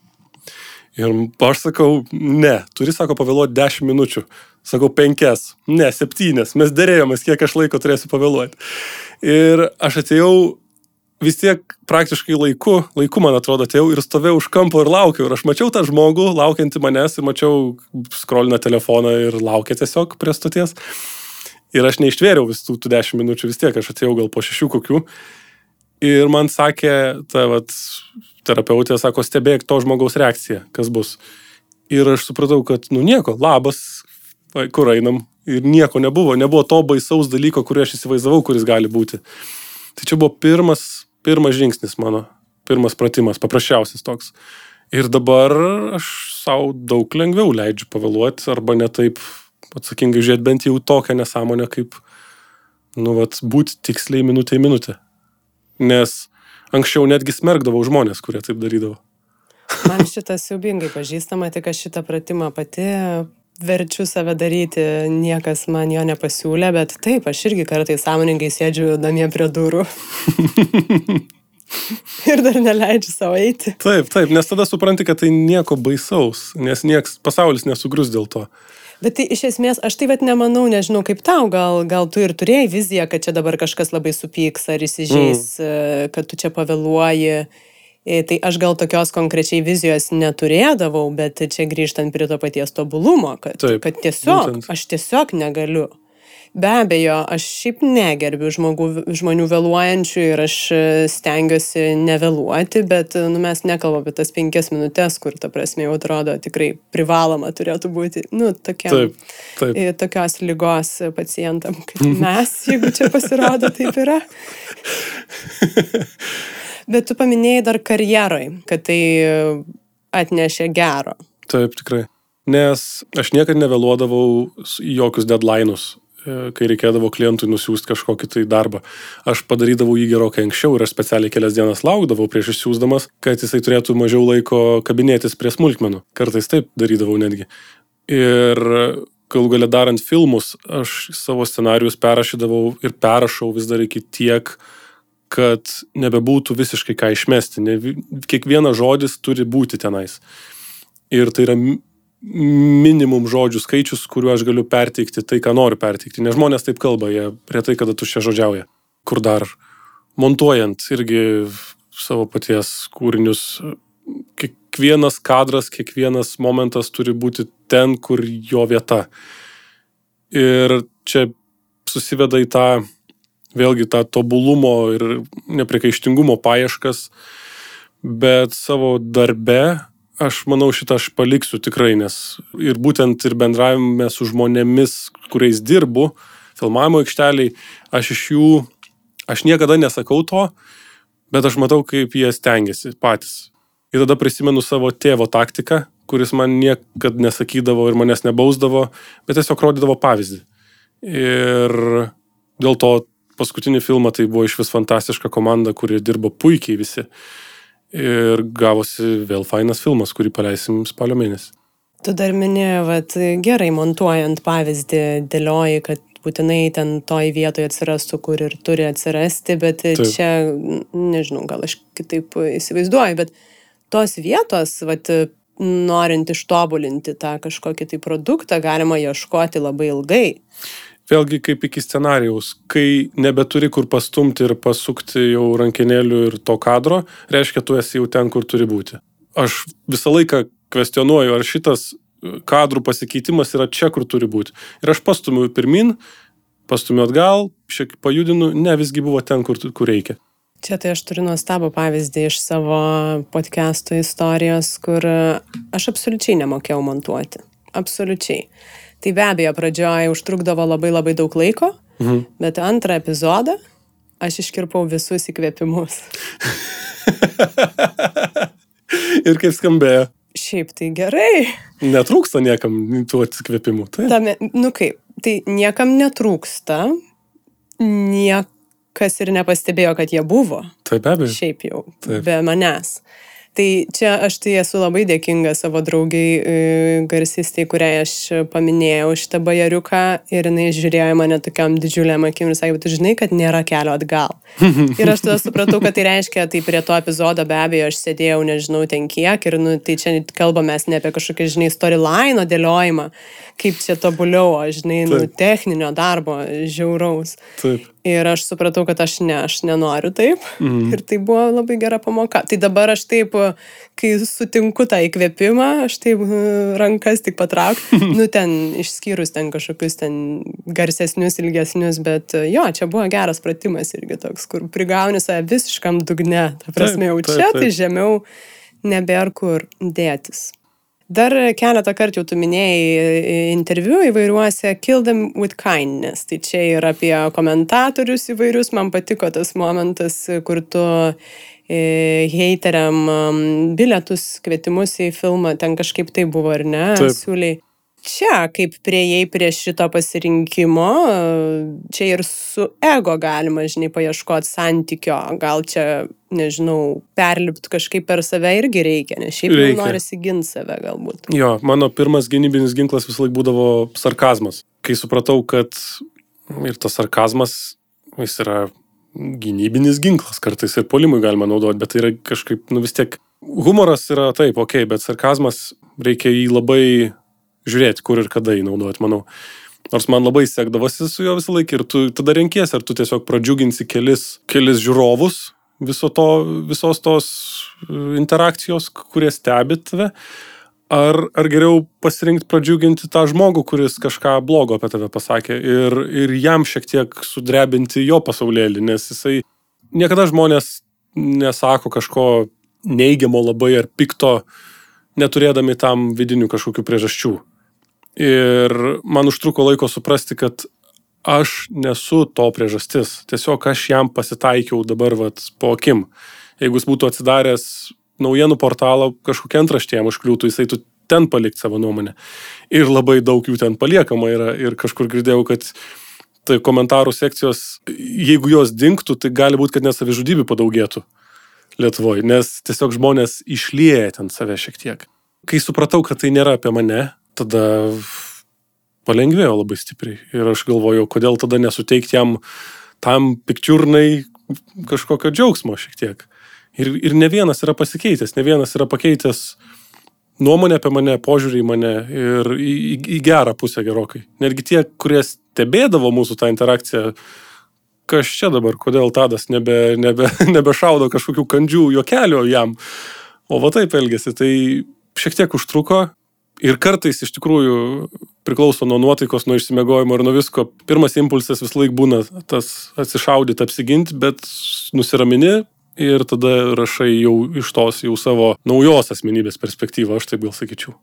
Ir aš sakau, ne, turi, sako, pavėluoti 10 minučių. Sakau, 5, ne, 7, mes dėrėjomės, kiek aš laiko turėsiu pavėluoti. Ir aš atėjau vis tiek praktiškai laiku, laiku man atrodo, atėjau ir stovėjau už kampo ir laukiau. Ir aš mačiau tą žmogų, laukiantį manęs, ir mačiau skrolina telefoną ir laukia tiesiog prie stoties. Ir aš neištvėriau visų tų 10 minučių, vis tiek aš atėjau gal po 6 kokių. Ir man sakė, ta vat, terapeutė sako, stebėk to žmogaus reakciją, kas bus. Ir aš supratau, kad, nu nieko, labas, kur einam. Ir nieko nebuvo, nebuvo to baisaus dalyko, kurį aš įsivaizdavau, kuris gali būti. Tai čia buvo pirmas, pirmas žingsnis mano, pirmas pratimas, paprasčiausias toks. Ir dabar aš savo daug lengviau leidžiu pavėluoti arba netaip atsakingai žiūrėti bent jau tokią nesąmonę, kaip, nu, vat, būti tiksliai minutė į minutę. Nes anksčiau netgi smergdavau žmonės, kurie taip darydavo. Man šitas siubingai pažįstama, tik aš šitą pratimą pati verčiu save daryti, niekas man jo nepasiūlė, bet taip, aš irgi kartais sąmoningai sėdžiu namie prie durų. Ir dar neleidžiu savo eiti. Taip, taip, nes tada supranti, kad tai nieko baisaus, nes nieks, pasaulis nesugrius dėl to. Bet tai iš esmės, aš tai vat nemanau, nežinau kaip tau, gal, gal tu ir turėjai viziją, kad čia dabar kažkas labai supyks ar įsižeis, mm. kad tu čia pavėluoji. E, Tai aš gal tokios konkrečiai vizijos neturėdavau, bet čia grįžtant prie to paties tobulumo, kad, Taip, kad tiesiog, būtent. aš tiesiog negaliu. Be abejo, aš šiaip negerbiu žmogų, žmonių vėluojančių ir aš e, stengiuosi nevėluoti, bet e, nu, mes nekalbame apie tas penkias minutės, kur, ta prasme, jau atrodo tikrai privaloma turėtų būti, nu, tokia. Taip, taip. e, Tokios lygos pacientam, kaip mes, jeigu čia pasirodo, taip yra. Bet tu paminėjai dar karjeroj, kad tai atnešė gero. Taip, tikrai. Nes aš niekada nevėluodavau jokius deadline'us, e, kai reikėdavo klientui nusiųsti kažkokį tai darbą. Aš padarydavau jį gerokai anksčiau ir aš specialiai kelias dienas laukdavau prieš išsiųsdamas, kad jisai turėtų mažiau laiko kabinėtis prie smulkmenų. Kartais taip darydavau netgi. Ir galų galę darant filmus, aš savo scenarius perrašydavau ir perrašau vis dar iki tiek, kad nebebūtų visiškai ką išmesti. Ne, vi- kiekvienas žodis turi būti tenais. Ir tai yra minimum žodžių skaičius, kuriuo aš galiu perteikti tai, ką noriu perteikti. Nes žmonės taip kalba, jie retai kada tuščia žodžiauja. Kur dar montuojant irgi savo paties kūrinius, kiekvienas kadras, kiekvienas momentas turi būti ten, kur jo vieta. Ir čia susiveda į tą, vėlgi tą tobulumo ir neprikaištingumo paieškas, bet savo darbe aš manau šitą aš paliksiu tikrai, nes ir būtent ir bendravime su žmonėmis, kuriais dirbu, filmavimo aikšteliai, aš iš jų, aš niekada nesakau to, bet aš matau, kaip jie stengiasi patys. Ir tada prisimenu savo tėvo taktiką, kuris man niekada nesakydavo ir manęs nebausdavo, bet tiesiog rodydavo pavyzdį. Ir dėl to paskutinį filmą tai buvo iš vis fantastiška komanda, kuri dirbo puikiai visi. Ir gavosi vėl fainas filmas, kurį paleisim spalio mėnesį. Tu dar minėjai, kad gerai montuojant pavyzdį dėlioji, kad būtinai ten toj vietoje atsirastų, kur ir turi atsirasti, bet Taip. Čia, nežinau, gal aš kitaip įsivaizduoju, bet tos vietos, vat, norint ištobulinti tą kažkokį tai produktą, galima ieškoti labai ilgai. Vėlgi kaip iki scenarijaus, kai nebeturi kur pastumti ir pasukti jau rankinėlių ir to kadro, reiškia, tu esi jau ten, kur turi būti. Aš visą laiką kvestionuoju, ar šitas e, kadrų pasikeitimas yra čia, kur turi būti. Ir aš pastumiu pirmin, pastumiu atgal, šiek tiek pajudinu, ne visgi buvo ten, kur, kur reikia. Čia tai aš turiu nuostabų pavyzdį iš savo podcast'o istorijos, kur e, aš absoliučiai nemokėjau montuoti. Absoliučiai. Tai be abejo, pradžioje užtrukdavo labai labai daug laiko, Mhm. bet antrą epizodą aš iškirpau visus įkvėpimus. ir kaip skambėjo, Šiaip tai gerai. netrūksta niekam tų atsikvėpimų. Tai Tame, nu kaip, tai niekam netrūksta, niekas ir nepastebėjo, kad jie buvo. tai be abejo. Šiaip jau, Taip. be manęs. Tai čia aš tai esu labai dėkinga savo draugiai e, garsistai, kuriai aš paminėjau šitą bajariuką ir jinai žiūrėjo mane tokiam didžiuliam akim ir sakė, tu žinai, kad nėra kelio atgal. Ir aš tada supratau, kad tai reiškia, tai prie to epizodo be abejo aš sėdėjau nežinau ten kiek ir nu, tai čia kalbame ne apie kažkokį, žinai, storyline dėliojimą, kaip čia tobuliau, o žinai, nu, Taip. techninio darbo, žiauraus. Taip. Ir aš supratau, kad aš ne, aš nenoriu taip. Mm. Ir tai buvo labai gera pamoka. Tai dabar aš taip, kai sutinku tą įkvėpimą, aš taip e, rankas tik patraukti. nu, ten išskyrus ten kažkokius ten garsesnius, ilgesnius, bet e, jo, čia buvo geras pratimas irgi toks, kur prigauni save visiškam dugne. Ta prasme, jau čia, tai žemiau nebėr kur dėtis. Dar keletą kartų jau tu minėjai e, interviu įvairiuose Kill them with kindness. Tai čia ir apie komentatorius įvairius. Man patiko tas momentas, kur tu e, heiteriam bilietus, kvietimus į filmą, ten kažkaip tai buvo, ar ne? Taip. Siūliai. Čia, kaip prieėjai prie šito pasirinkimo, čia ir su ego galima, žinai, paieškoti santykio. Gal čia, nežinau, perlipti kažkaip per save irgi reikia, nes šiaip Reikia. norisi ginti save galbūt. Jo, mano pirmas gynybinis ginklas visą laiką būdavo sarkazmas. Kai supratau, kad ir tas sarkazmas, jis yra gynybinis ginklas, kartais ir polimui galima naudoti, bet tai yra kažkaip, nu vis tiek, humoras yra taip, ok, bet sarkazmas reikia jį labai žiūrėti, kur ir kada jį naudoti, manau. Nors man labai sekdavosi su juo visą laiką ir tu tada renkiesi, ar tu tiesiog pradžiuginsi kelis, kelis žiūrovus viso to, visos tos e, interakcijos, kurie stebi tave, ar, ar geriau pasirinkti pradžiuginti tą žmogų, kuris kažką blogo apie tave pasakė ir, ir jam šiek tiek sudrebinti jo pasaulėlį, nes jisai niekada žmonės nesako kažko neigiamo labai ar pikto, neturėdami tam vidinių kažkokių priežasčių. Ir man užtruko laiko suprasti, kad aš nesu to priežastis. Tiesiog aš jam pasitaikiau dabar vat, po akim. Jeigu jis būtų atsidaręs naujienų portalą, kažkokia antraštė jam užkliūtų, jisai tu ten palikti savo nuomonę. Ir labai daug jų ten paliekama yra. Ir kažkur girdėjau, kad tai komentarų sekcijos, jeigu jos dinktų, tai gali būti, kad nesavižudybių padaugėtų Lietuvoje, nes tiesiog žmonės išlieja ten save šiek tiek. Kai supratau, kad tai nėra apie mane, tada palengvėjo labai stipriai. Ir aš galvojau, kodėl tada nesuteikti jam tam pikčiurnai kažkokio džiaugsmo šiek tiek. Ir, ir ne vienas yra pasikeitęs, ne vienas yra pakeitęs nuomonę apie mane, požiūrį į mane ir į, į, į gerą pusę gerokai. Netgi tie, kurie stebėdavo mūsų tą interakciją, kas čia dabar, kodėl Tadas nebe, nebe, nebešaudo kažkokių kandžių juokelio jam, o va taip elgesi, tai šiek tiek užtruko ir kartais iš tikrųjų priklauso nuo nuotaikos, nuo išsimegojimo ir nuo visko. Pirmas impulsas vis laik būna tas atsišaudyti, apsiginti, bet nusiramini ir tada rašai jau iš tos jau savo naujos asmenybės perspektyvą, aš taip gal sakyčiau.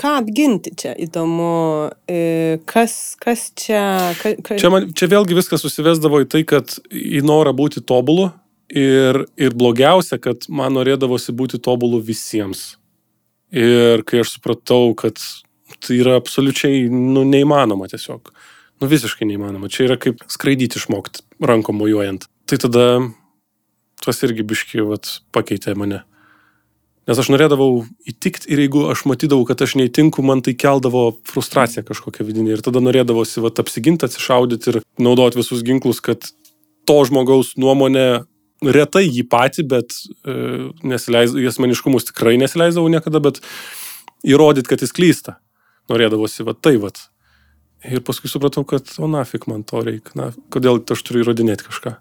Ką apginti čia įdomu, e, kas, kas čia... Ka, ka... Čia, man, čia vėlgi viskas susivesdavo į tai, kad į norą būti tobulu ir, ir blogiausia, kad man norėdavosi būti tobulu visiems. Ir kai aš supratau, kad tai yra absoliučiai nu, neįmanoma tiesiog. Nu visiškai neįmanoma. Čia yra kaip skraidyti išmokti rankom mojuojant. Tai tada tas irgi biški vat, pakeitė mane. Nes aš norėdavau įtikti ir jeigu aš matydavau, kad aš neįtinku, man tai keldavo frustraciją kažkokią vidinį. Ir tada norėdavosi vat, apsiginti, atsišaudyti ir naudoti visus ginklus, kad to žmogaus nuomonė retai jį patį, bet e, nesileis, į asmeniškumus tikrai nesileisdavau niekada, bet įrodyti, kad jis klysta. Norėdavosi, va tai, va. Ir paskui supratau, kad, o nafik man to reikia, na, kodėl aš turiu įrodinėti kažką.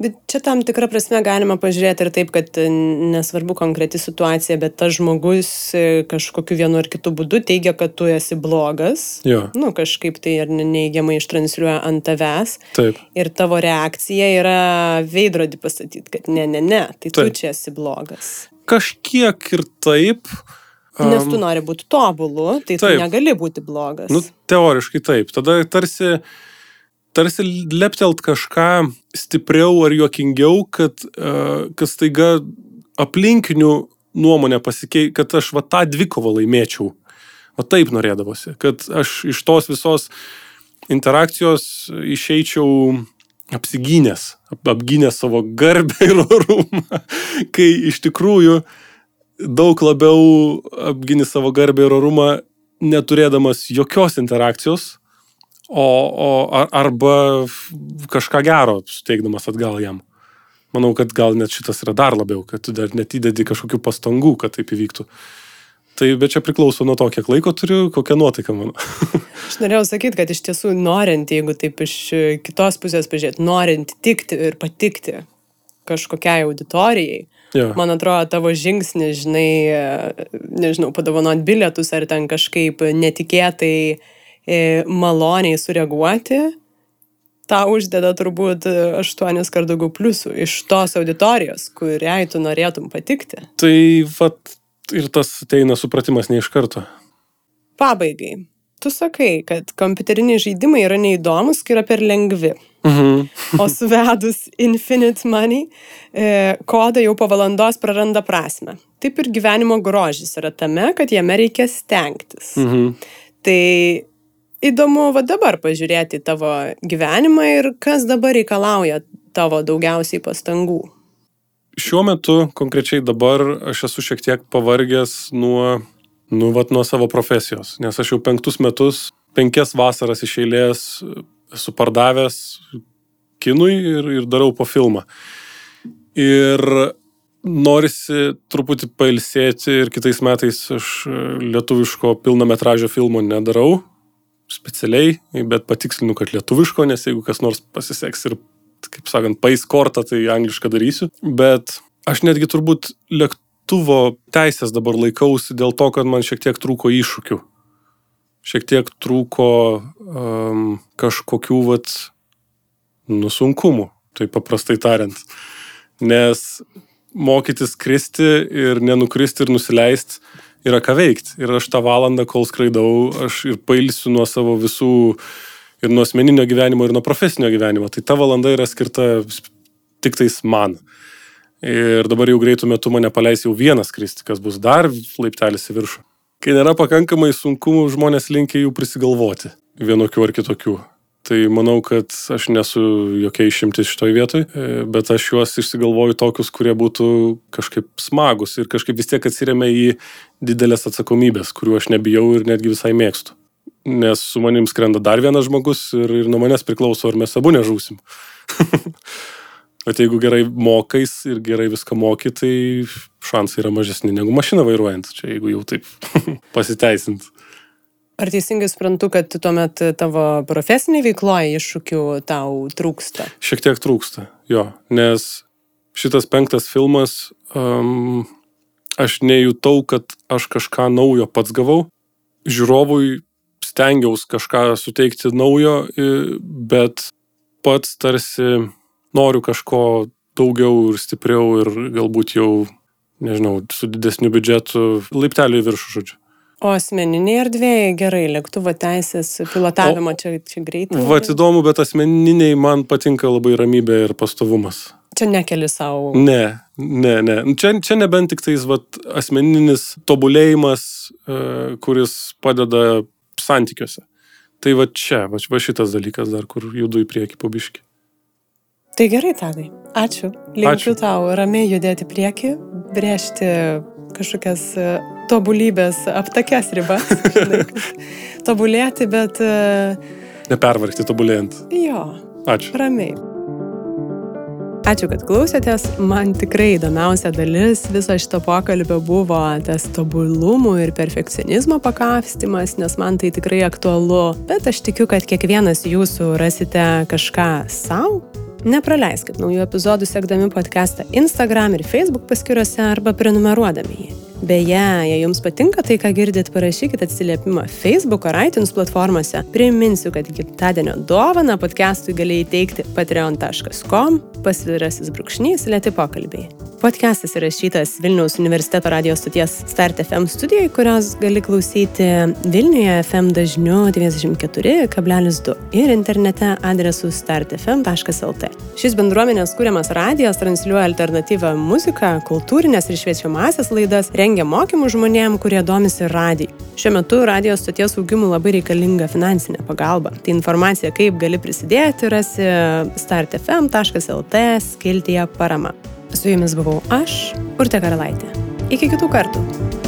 Bet čia tam tikrą prasme galima pažiūrėti ir taip, kad e, nesvarbu konkreti situacija, bet tas žmogus e, kažkokiu vienu ar kitu būdu teigia, kad tu esi blogas. Jo. Nu, kažkaip tai ir neigiamai ištransliuoja ant tavęs. Taip. Ir tavo reakcija yra veidrodį pasakyti, kad ne, ne, ne, tai tu Taip. čia esi blogas. Kažkiek ir taip. Nes tu nori būti tobulu, tai tu taip. negali būti blogas. Nu, teoriškai taip. Tada tarsi, tarsi leptelt kažką stipriau ar juokingiau, kad, uh, kad staiga aplinkinių nuomonė pasikei, kad aš va tą dvikovą laimėčiau. O taip norėdavosi, kad aš iš tos visos interakcijos išeičiau apsigynęs, ap- apgynęs savo garbę ir orumą, kai iš tikrųjų daug labiau apgini savo garbę ir orumą, neturėdamas jokios interakcijos, o, o ar, arba kažką gero suteikdamas atgal jam. Manau, kad gal net šitas yra dar labiau, kad tu dar net įdedi kažkokių pastangų, kad taip įvyktų. Tai bet čia priklauso nuo to, kiek laiko turiu, kokia nuotaika mano. Aš norėjau sakyti, kad iš tiesų norint, jeigu taip iš kitos pusės pažiūrėti, norint tikti ir patikti kažkokiai auditorijai, Jo. man atrodo, tavo žingsnis, žinai, nežinau, padovanot bilietus ar ten kažkaip netikėtai e, maloniai sureaguoti, tau uždeda turbūt e, aštuonis kart daugiau pliusų iš tos auditorijos, kuriai tu norėtum patikti. Tai vat ir tas ateina supratimas ne iš karto. Pabaigai. Tu sakai, kad kompiuteriniai žaidimai yra neįdomus, kai yra per lengvi. Mhm. O suvedus Infinite Money, e, kodą jau po valandos praranda prasme. Taip ir gyvenimo grožis yra tame, kad jame reikia stengtis. Mhm. Tai įdomu va dabar pažiūrėti į tavo gyvenimą ir kas dabar reikalauja tavo daugiausiai pastangų. Šiuo metu, konkrečiai dabar, aš esu šiek tiek pavargęs nuo, nu, vat, nuo savo profesijos, nes aš jau penktus metus, penkias vasaras iš eilės esu pardavęs kinui ir, ir darau po filmą. Ir norisi truputį pailsėti ir kitais metais aš lietuviško pilnametražio filmo nedarau specialiai, bet patikslinu, kad lietuviško, nes jeigu kas nors pasiseks ir, kaip sakant, pais kortą, tai anglišką darysiu. Bet aš netgi turbūt lėktuvo teisės dabar laikausi dėl to, kad man šiek tiek trūko iššūkių. Šiek tiek trūko um, kažkokių, vat, nusunkumų, tai paprastai tariant. Nes mokytis kristi ir nenukristi ir nusileisti yra ką veikti. Ir aš tą valandą, kol skraidau, aš ir pailsiu nuo savo visų ir nuo asmeninio gyvenimo, ir nuo profesinio gyvenimo. Tai ta valanda yra skirta tik tais man. Ir dabar jau greitų metų mane paleis jau vienas kristi, kas bus dar laiptelis į viršų. Kai nėra pakankamai sunkumų, žmonės linkia jų prisigalvoti. Vienokių ar kitokių. Tai manau, kad aš nesu jokia išimtis šitoj vietoj, e, bet aš juos išsigalvoju tokius, kurie būtų kažkaip smagus ir kažkaip vis tiek atsiriamia į didelės atsakomybės, kuriuo aš nebijau ir netgi visai mėgstu. Nes su manim skrenda dar vienas žmogus ir, ir nuo manęs priklauso, ar mes abu nežūsim. Bet jeigu gerai mokais ir gerai viską moky, tai šansai yra mažesni negu mašiną vairuojant. Čia jeigu jau taip pasiteisint. Ar teisingai suprantu, kad tuomet tavo profesiniai veikloje iššūkių tau trūksta? Šiek tiek trūksta, jo. Nes šitas penktas filmas, um, aš nejutau, kad aš kažką naujo pats gavau. Žiūrovui stengiausi kažką suteikti naujo, bet pats tarsi noriu kažko daugiau ir stipriau ir galbūt jau, nežinau, su didesniu biudžetu laipteliu į viršų, žodžiu. O asmeniniai erdvėjai gerai, lėktuvo teisės, pilotavimo čia, čia greitai. Vat įdomu, bet asmeniniai man patinka labai ramybė ir pastovumas. Čia nekeli savo. Ne, ne, ne. Čia, čia nebent tik tais vat, asmeninis tobulėjimas, e, kuris padeda santykiuose. Tai va čia, va, va šitas dalykas dar, kur judu į priekį pabiški. Tai gerai, Tadai. Ačiū. Linkiu Ačiū. tau ramiai judėti į priekį, brėžti kažkokias e, tobulybės aptakes ribas. Tobulėti, bet e, Nepervargti tobulėjant. jo, Ačiū. ramiai. Ačiū, kad klausėtės. Man tikrai įdomiausia dalis viso šito pokalbio buvo tas tobulumų ir perfekcionizmo pakapstimas, nes man tai tikrai aktualu. Bet aš tikiu, kad kiekvienas jūsų rasite kažką savo. Nepraleiskit naujų epizodų sekdami podcastą Instagram ir Facebook paskyrose arba prenumeruodami jį. Beje, jei jums patinka tai, ką girdit, parašykit atsiliepimą Facebook ar iTunes platformose. Priminsiu, kad gimtadienio dovaną podcastui gali įteikti patreon.com pasvirasis brūkšnys lėti pokalbiai. Podcastas įrašytas Vilniaus universiteto radijos stoties Start FM studijai, kurios gali klausyti Vilniuje FM dažniu 94,2 ir internete adresu startfm.lt. Šis bendruomenės kūriamas radijas transliuoja alternatyvą muziką, kultūrinės ir šviečiamasias laidas, rengia mokymus žmonėm, kurie domisi radijai. Šiuo metu radijos stoties augimui labai reikalinga finansinė pagalba. Tai informacija, kaip gali prisidėti, rasi startfm.lt skiltyje parama. Su jumis buvau aš, Urte Karalaitė. Iki kitų kartų.